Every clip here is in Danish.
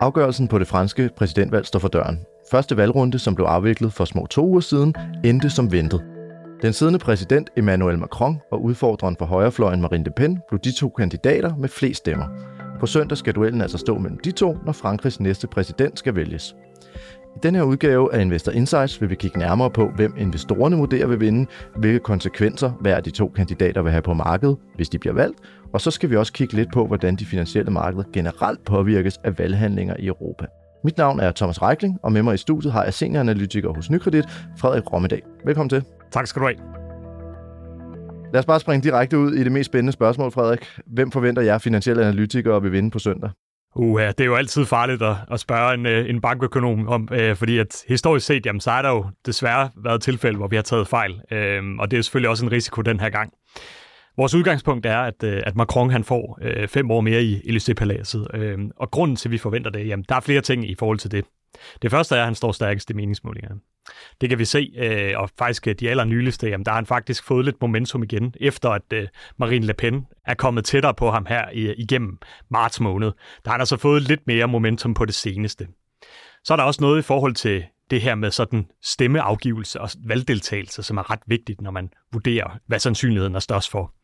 Afgørelsen på det franske præsidentvalg står for døren. Første valgrunde, som blev afviklet for små to uger siden, endte som ventet. Den siddende præsident Emmanuel Macron og udfordreren for højrefløjen Marine Le Pen blev de to kandidater med flest stemmer. På søndag skal duellen altså stå mellem de to, når Frankrigs næste præsident skal vælges. I denne her udgave af Investor Insights vil vi kigge nærmere på, hvem investorerne vurderer vil vinde, hvilke konsekvenser hver af de to kandidater vil have på markedet, hvis de bliver valgt, og så skal vi også kigge lidt på, hvordan de finansielle markeder generelt påvirkes af valghandlinger i Europa. Mit navn er Thomas Reikling, og med mig i studiet har jeg senioranalytiker hos Nykredit, Frederik Rommedag. Velkommen til. Tak skal du have. Lad os bare springe direkte ud i det mest spændende spørgsmål, Frederik. Hvem forventer jer finansielle analytikere vil vinde på søndag? Uha, det er jo altid farligt at, at spørge en, øh, en bankøkonom om, øh, fordi at historisk set, jamen, så er der jo desværre været tilfælde, hvor vi har taget fejl, øh, og det er selvfølgelig også en risiko den her gang. Vores udgangspunkt er, at, øh, at Macron han får øh, fem år mere i Élysée-paladset, øh, og grunden til, at vi forventer det, jamen, der er flere ting i forhold til det. Det første er, at han står stærkest i meningsmålingerne. Det kan vi se, øh, og faktisk øh, de allernyligste, jamen, der har han faktisk fået lidt momentum igen, efter at øh, Marine Le Pen er kommet tættere på ham her i, igennem marts måned. Der har han altså fået lidt mere momentum på det seneste. Så er der også noget i forhold til det her med sådan stemmeafgivelse og valgdeltagelse, som er ret vigtigt, når man vurderer, hvad sandsynligheden er størst for.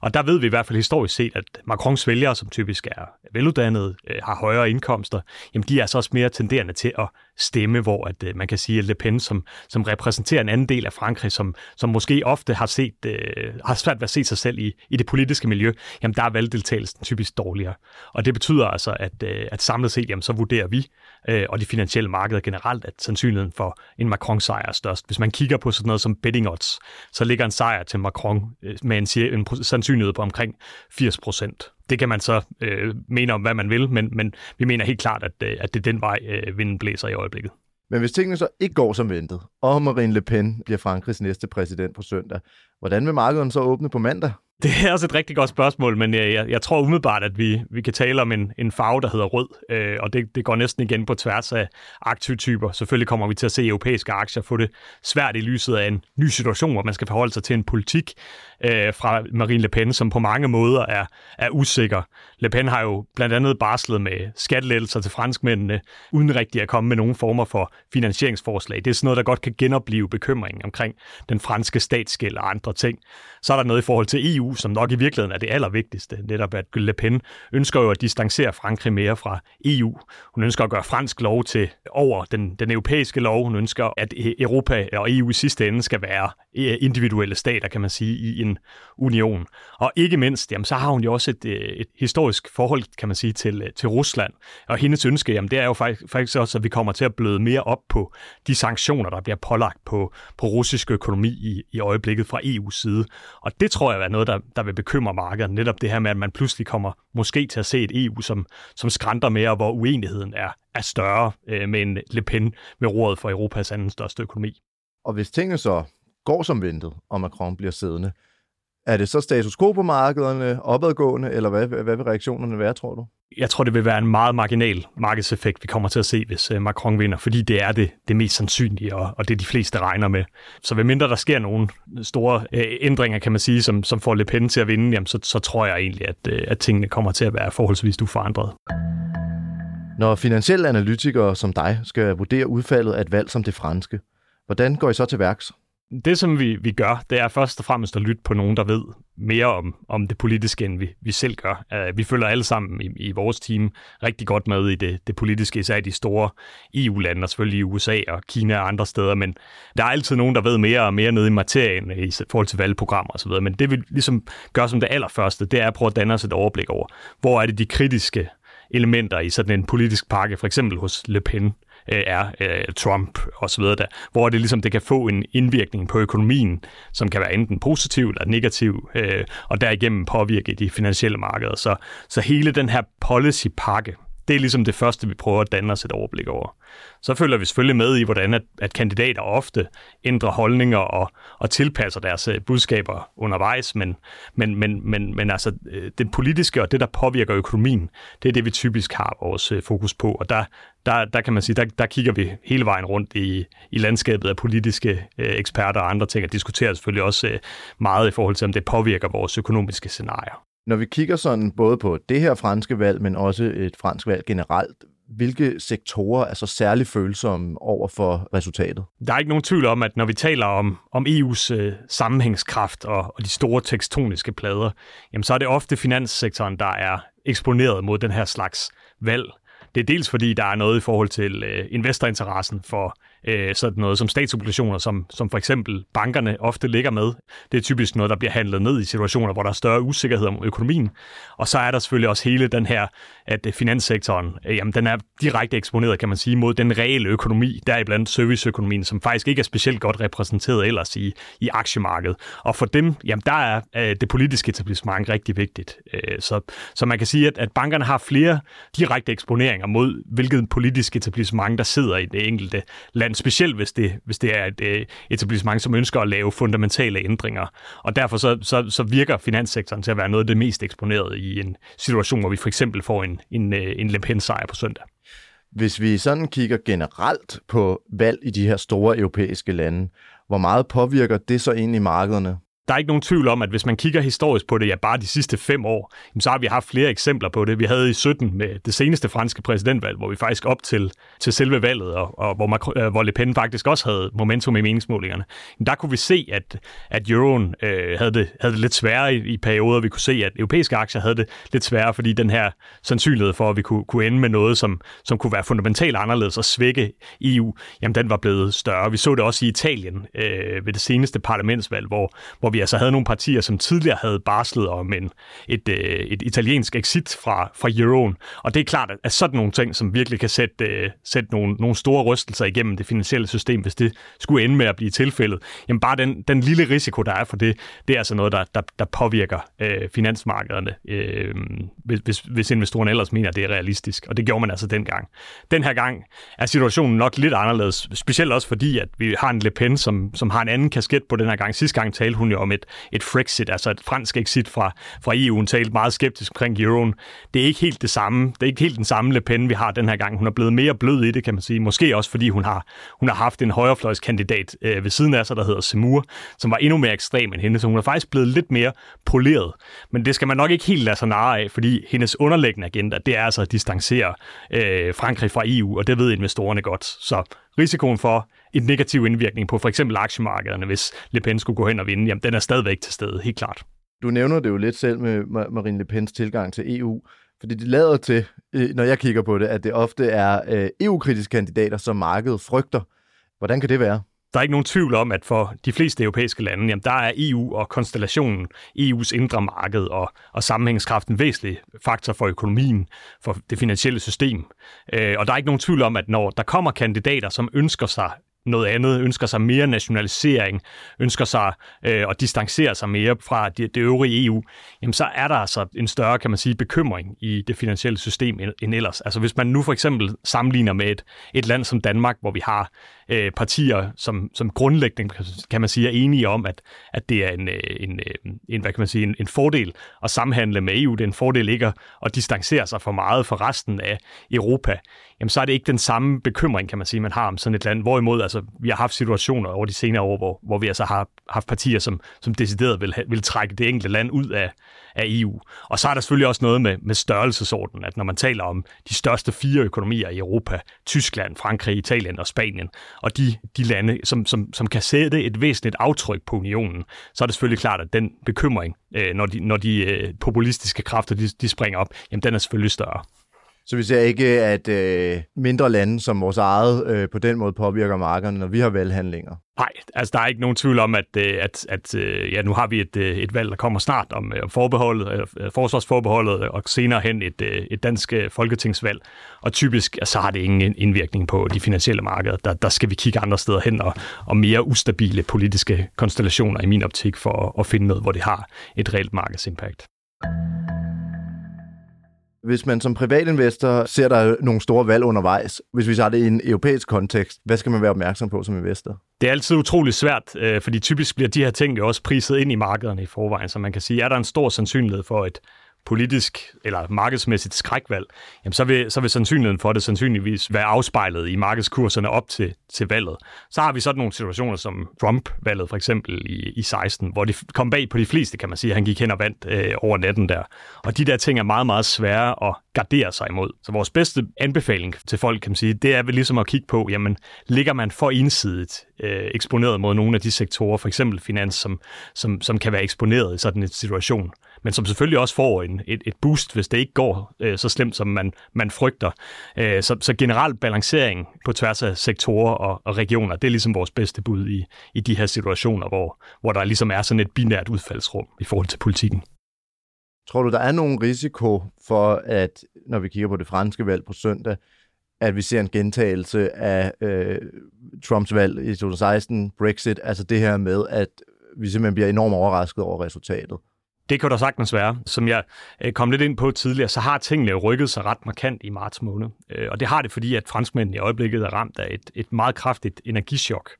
Og der ved vi i hvert fald historisk set, at Macrons vælgere, som typisk er veluddannede, øh, har højere indkomster, jamen de er så også mere tenderende til at stemme, hvor at, øh, man kan sige, at Le Pen, som, som repræsenterer en anden del af Frankrig, som, som måske ofte har, set, øh, har svært ved at se sig selv i, i det politiske miljø, jamen der er valgdeltagelsen typisk dårligere. Og det betyder altså, at, øh, at samlet set, jamen så vurderer vi, øh, og de finansielle markeder generelt, at sandsynligheden for en Macron-sejr er størst. Hvis man kigger på sådan noget som betting odds, så ligger en sejr til Macron øh, med en, en sandsynlighed på omkring 80 procent. Det kan man så øh, mene om, hvad man vil, men, men vi mener helt klart, at, øh, at det er den vej, øh, vinden blæser i øjeblikket. Men hvis tingene så ikke går som ventet, og Marine Le Pen bliver Frankrigs næste præsident på søndag, hvordan vil markedet så åbne på mandag? Det er også et rigtig godt spørgsmål, men jeg, jeg, jeg tror umiddelbart, at vi, vi kan tale om en, en farve, der hedder rød, øh, og det, det går næsten igen på tværs af aktivtyper. Selvfølgelig kommer vi til at se europæiske aktier få det svært i lyset af en ny situation, hvor man skal forholde sig til en politik øh, fra Marine Le Pen, som på mange måder er, er usikker. Le Pen har jo blandt andet barslet med skattelettelser til franskmændene, uden rigtig at komme med nogen former for finansieringsforslag. Det er sådan noget, der godt kan genopleve bekymringen omkring den franske statsgæld og andre ting. Så er der noget i forhold til EU, som nok i virkeligheden er det allervigtigste. Netop at Le Pen ønsker jo at distancere Frankrig mere fra EU. Hun ønsker at gøre fransk lov til over den, den europæiske lov. Hun ønsker, at e- Europa og EU i sidste ende skal være Øh, individuelle stater, kan man sige, i en union. Og ikke mindst, jamen, så har hun jo også et, øh, et historisk forhold, kan man sige, til, øh, til Rusland. Og hendes ønske, jamen, det er jo faktisk, faktisk også, at vi kommer til at bløde mere op på de sanktioner, der bliver pålagt på, på russisk økonomi i, i øjeblikket fra EU's side. Og det tror jeg er noget, der, der vil bekymre markedet. Netop det her med, at man pludselig kommer måske til at se et EU, som, som skrænter mere, hvor uenigheden er, er større øh, med en Le Pen med rådet for Europas anden største økonomi. Og hvis tingene så går som ventet, og Macron bliver siddende, er det så status quo på markederne, opadgående, eller hvad, hvad vil reaktionerne være, tror du? Jeg tror, det vil være en meget marginal markedseffekt, vi kommer til at se, hvis øh, Macron vinder, fordi det er det, det mest sandsynlige, og, og det de fleste regner med. Så ved mindre der sker nogle store øh, ændringer, kan man sige, som, som får Le Pen til at vinde, jamen, så, så tror jeg egentlig, at, øh, at tingene kommer til at være forholdsvis uforandret. Når finansielle analytikere som dig skal vurdere udfaldet af et valg som det franske, hvordan går I så til værks? Det, som vi, vi gør, det er først og fremmest at lytte på nogen, der ved mere om, om det politiske, end vi, vi selv gør. Uh, vi følger alle sammen i, i vores team rigtig godt med i det, det politiske, især i de store EU-lande, og selvfølgelig i USA og Kina og andre steder, men der er altid nogen, der ved mere og mere nede i materien øh, i forhold til valgprogrammer osv., men det vi ligesom gør som det allerførste, det er at prøve at danne os et overblik over, hvor er det de kritiske elementer i sådan en politisk pakke, for eksempel hos Le Pen, øh, er øh, Trump og så videre der, hvor det ligesom det kan få en indvirkning på økonomien, som kan være enten positiv eller negativ, øh, og derigennem påvirke de finansielle markeder. Så, så hele den her policy-pakke, det er ligesom det første, vi prøver at danne os et overblik over. Så følger vi selvfølgelig med i, hvordan at, at kandidater ofte ændrer holdninger og, og tilpasser deres øh, budskaber undervejs, men, men, men, men, men altså øh, det politiske og det, der påvirker økonomien, det er det, vi typisk har vores øh, fokus på, og der, der, der kan man sige, der, der kigger vi hele vejen rundt i, i landskabet af politiske øh, eksperter og andre ting, og diskuterer selvfølgelig også øh, meget i forhold til, om det påvirker vores økonomiske scenarier. Når vi kigger sådan både på det her franske valg, men også et fransk valg generelt, hvilke sektorer er så særligt følsomme over for resultatet? Der er ikke nogen tvivl om, at når vi taler om, om EU's øh, sammenhængskraft og, og de store tekstoniske plader, jamen så er det ofte finanssektoren, der er eksponeret mod den her slags valg. Det er dels fordi, der er noget i forhold til øh, investorinteressen for øh, sådan noget som statsobligationer, som, som for eksempel bankerne ofte ligger med. Det er typisk noget, der bliver handlet ned i situationer, hvor der er større usikkerhed om økonomien. Og så er der selvfølgelig også hele den her, at øh, finanssektoren, øh, jamen, den er direkte eksponeret, kan man sige, mod den reelle økonomi, deriblandt serviceøkonomien, som faktisk ikke er specielt godt repræsenteret ellers i, i aktiemarkedet. Og for dem, jamen, der er øh, det politiske etablissement rigtig vigtigt. Øh, så, så man kan sige, at, at bankerne har flere direkte eksponeringer mod, hvilket politisk etablissement, der sidder i det enkelte land land, specielt hvis det, hvis det er et øh, etablissement, som ønsker at lave fundamentale ændringer. Og derfor så, så, så virker finanssektoren til at være noget af det mest eksponerede i en situation, hvor vi for eksempel får en, en, øh, en Le Pen-sejr på søndag. Hvis vi sådan kigger generelt på valg i de her store europæiske lande, hvor meget påvirker det så egentlig markederne? Der er ikke nogen tvivl om, at hvis man kigger historisk på det, ja bare de sidste fem år, så har vi haft flere eksempler på det. Vi havde i 17 med det seneste franske præsidentvalg, hvor vi faktisk op til, til selve valget, og, og hvor, Macron, øh, hvor Le Pen faktisk også havde momentum i meningsmålingerne, der kunne vi se, at, at euroen øh, havde, det, havde det lidt sværere i, i perioder. Vi kunne se, at europæiske aktier havde det lidt sværere, fordi den her sandsynlighed for, at vi kunne, kunne ende med noget, som, som kunne være fundamentalt anderledes og svække EU, jamen den var blevet større. Vi så det også i Italien øh, ved det seneste parlamentsvalg, hvor, hvor vi altså havde nogle partier, som tidligere havde barslet om en, et, øh, et italiensk exit fra, fra euroen. Og det er klart, at sådan nogle ting, som virkelig kan sætte, øh, sætte nogle, nogle store rystelser igennem det finansielle system, hvis det skulle ende med at blive tilfældet, jamen bare den, den lille risiko, der er for det, det er altså noget, der, der, der påvirker øh, finansmarkederne, øh, hvis, hvis investorerne ellers mener, at det er realistisk. Og det gjorde man altså dengang. Den her gang er situationen nok lidt anderledes, specielt også fordi, at vi har en Le Pen, som, som har en anden kasket på den her gang. Sidste gang talte hun jo om et, et Frexit, altså et fransk exit fra, fra EU. Hun talte meget skeptisk omkring euroen. Det er ikke helt det samme. Det er ikke helt den samme Le Pen, vi har den her gang. Hun er blevet mere blød i det, kan man sige. Måske også, fordi hun har, hun har haft en højrefløjskandidat øh, ved siden af sig, der hedder Semur, som var endnu mere ekstrem end hende. Så hun er faktisk blevet lidt mere poleret. Men det skal man nok ikke helt lade sig narre af, fordi hendes underliggende agenda, det er altså at distancere øh, Frankrig fra EU, og det ved investorerne godt. Så risikoen for en negativ indvirkning på for eksempel aktiemarkederne, hvis Le Pen skulle gå hen og vinde, jamen den er stadigvæk til stede, helt klart. Du nævner det jo lidt selv med Marine Le Pens tilgang til EU, fordi det lader til, øh, når jeg kigger på det, at det ofte er øh, EU-kritiske kandidater, som markedet frygter. Hvordan kan det være? Der er ikke nogen tvivl om, at for de fleste europæiske lande, jamen der er EU og konstellationen, EU's indre marked og, og sammenhængskraften væsentlig faktor for økonomien, for det finansielle system. Øh, og der er ikke nogen tvivl om, at når der kommer kandidater, som ønsker sig noget andet, ønsker sig mere nationalisering, ønsker sig øh, at distancere sig mere fra det, det øvrige EU, jamen så er der altså en større, kan man sige, bekymring i det finansielle system end ellers. Altså hvis man nu for eksempel sammenligner med et, et land som Danmark, hvor vi har øh, partier, som, som grundlæggende, kan man sige, er enige om, at, at det er en, øh, en, øh, en, hvad kan man sige, en, en fordel at samhandle med EU. Det er en fordel ikke at, at distancere sig for meget fra resten af Europa. Jamen, så er det ikke den samme bekymring, kan man sige, man har om sådan et land. Hvorimod, altså, vi har haft situationer over de senere år, hvor, hvor vi altså har haft partier, som, som decideret vil, vil trække det enkelte land ud af, af EU. Og så er der selvfølgelig også noget med, med størrelsesordenen, at når man taler om de største fire økonomier i Europa, Tyskland, Frankrig, Italien og Spanien, og de, de lande, som, som, som kan sætte et væsentligt aftryk på unionen, så er det selvfølgelig klart, at den bekymring, øh, når de, når de øh, populistiske kræfter de, de springer op, jamen den er selvfølgelig større. Så vi ser ikke, at øh, mindre lande som vores eget øh, på den måde påvirker markederne, når vi har valghandlinger? Nej, altså der er ikke nogen tvivl om, at, øh, at, at øh, ja, nu har vi et, øh, et valg, der kommer snart om forbeholdet, forsvarsforbeholdet, og senere hen et, et dansk folketingsvalg. Og typisk altså, så har det ingen indvirkning på de finansielle markeder. Der, der skal vi kigge andre steder hen, og, og mere ustabile politiske konstellationer i min optik, for at, at finde noget, hvor det har et reelt markedsimpact. Hvis man som privatinvestor ser der nogle store valg undervejs, hvis vi tager det i en europæisk kontekst, hvad skal man være opmærksom på som investor? Det er altid utrolig svært, øh, fordi typisk bliver de her ting jo også priset ind i markederne i forvejen, så man kan sige, er der en stor sandsynlighed for et politisk eller markedsmæssigt skrækvalg, jamen så vil, så vil sandsynligheden for det sandsynligvis være afspejlet i markedskurserne op til, til valget. Så har vi sådan nogle situationer som Trump-valget for eksempel i, i 16, hvor det kom bag på de fleste, kan man sige. Han gik hen og vandt øh, over natten der. Og de der ting er meget, meget svære at gardere sig imod. Så vores bedste anbefaling til folk, kan man sige, det er vel ligesom at kigge på, jamen, ligger man for ensidigt øh, eksponeret mod nogle af de sektorer, for eksempel finans, som, som, som kan være eksponeret i sådan en situation, men som selvfølgelig også får en, et, et boost, hvis det ikke går øh, så slemt, som man, man frygter. Øh, så, så generelt balancering på tværs af sektorer og, og regioner, det er ligesom vores bedste bud i, i de her situationer, hvor, hvor der ligesom er sådan et binært udfaldsrum i forhold til politikken. Tror du, der er nogen risiko for, at når vi kigger på det franske valg på søndag, at vi ser en gentagelse af øh, Trumps valg i 2016, Brexit, altså det her med, at vi simpelthen bliver enormt overrasket over resultatet? Det kan der sagtens være. Som jeg øh, kom lidt ind på tidligere, så har tingene rykket sig ret markant i marts måned. Øh, og det har det, fordi at franskmændene i øjeblikket er ramt af et, et meget kraftigt energichok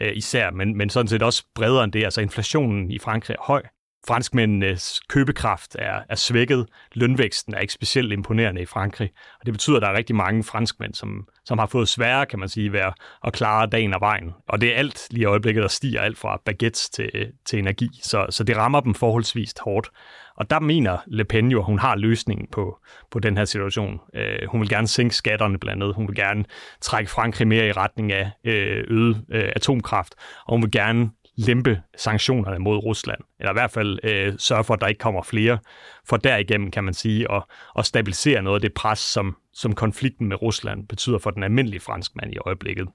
øh, især, men, men sådan set også bredere end det. Altså inflationen i Frankrig er høj. Franskmændenes købekraft er, er svækket. Lønvæksten er ikke specielt imponerende i Frankrig. Og det betyder, at der er rigtig mange franskmænd, som, som har fået sværere, kan man sige, ved at klare dagen og vejen. Og det er alt lige i øjeblikket, der stiger alt fra baguettes til, til energi. Så, så det rammer dem forholdsvis hårdt. Og der mener Le Pen jo, at hun har løsningen på, på den her situation. Øh, hun vil gerne sænke skatterne blandt andet. Hun vil gerne trække Frankrig mere i retning af øh, øget øh, atomkraft. Og hun vil gerne lempe sanktionerne mod Rusland, eller i hvert fald øh, sørge for, at der ikke kommer flere, for derigennem, kan man sige, at, at stabilisere noget af det pres, som, som konflikten med Rusland betyder for den almindelige franskmand i øjeblikket.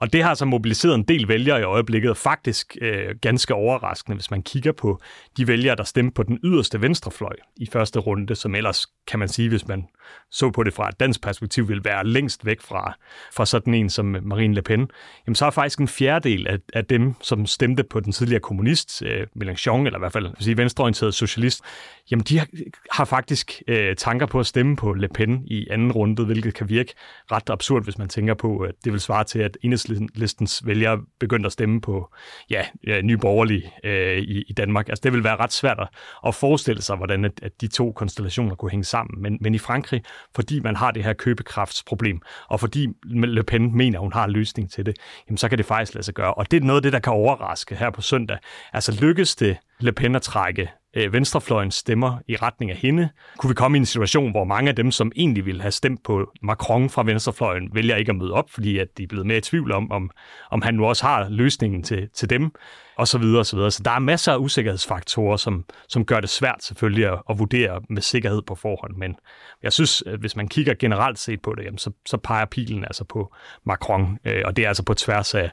Og det har så mobiliseret en del vælgere i øjeblikket, og faktisk øh, ganske overraskende, hvis man kigger på de vælgere, der stemte på den yderste venstrefløj i første runde, som ellers, kan man sige, hvis man så på det fra et dansk perspektiv, vil være længst væk fra, fra sådan en som Marine Le Pen, jamen så er faktisk en fjerdedel af, af dem, som stemte på den tidligere kommunist, øh, Mélenchon, eller i hvert fald sige, venstreorienteret socialist, jamen de har, har faktisk øh, tanker på at stemme på Le Pen i anden runde, hvilket kan virke ret absurd, hvis man tænker på, at det vil svare til, at enhedslistens vælgere begyndte at stemme på ja, nye borgerlige øh, i, i Danmark. Altså det vil være ret svært at forestille sig, hvordan at, at de to konstellationer kunne hænge sammen. Men, men i Frankrig, fordi man har det her købekraftsproblem, og fordi Le Pen mener, at hun har en løsning til det, jamen så kan det faktisk lade sig gøre. Og det er noget af det, der kan overraske her på søndag. Altså lykkes det Le Pen at trække øh, venstrefløjens stemmer i retning af hende. Kunne vi komme i en situation, hvor mange af dem, som egentlig ville have stemt på Macron fra venstrefløjen, vælger ikke at møde op, fordi at de er blevet mere i tvivl om, om, om han nu også har løsningen til, til dem, og så videre og så videre. Så der er masser af usikkerhedsfaktorer, som, som gør det svært selvfølgelig at, at vurdere med sikkerhed på forhånd. Men jeg synes, at hvis man kigger generelt set på det, jamen, så, så peger pilen altså på Macron, øh, og det er altså på tværs af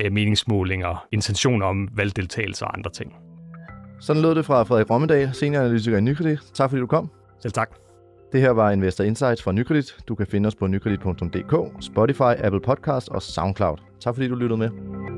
øh, meningsmålinger, intentioner om valgdeltagelse og andre ting. Sådan lød det fra Frederik Rommedal, senioranalytiker i Nykredit. Tak fordi du kom. Selv tak. Det her var Investor Insights fra Nykredit. Du kan finde os på nykredit.dk, Spotify, Apple Podcast og SoundCloud. Tak fordi du lyttede med.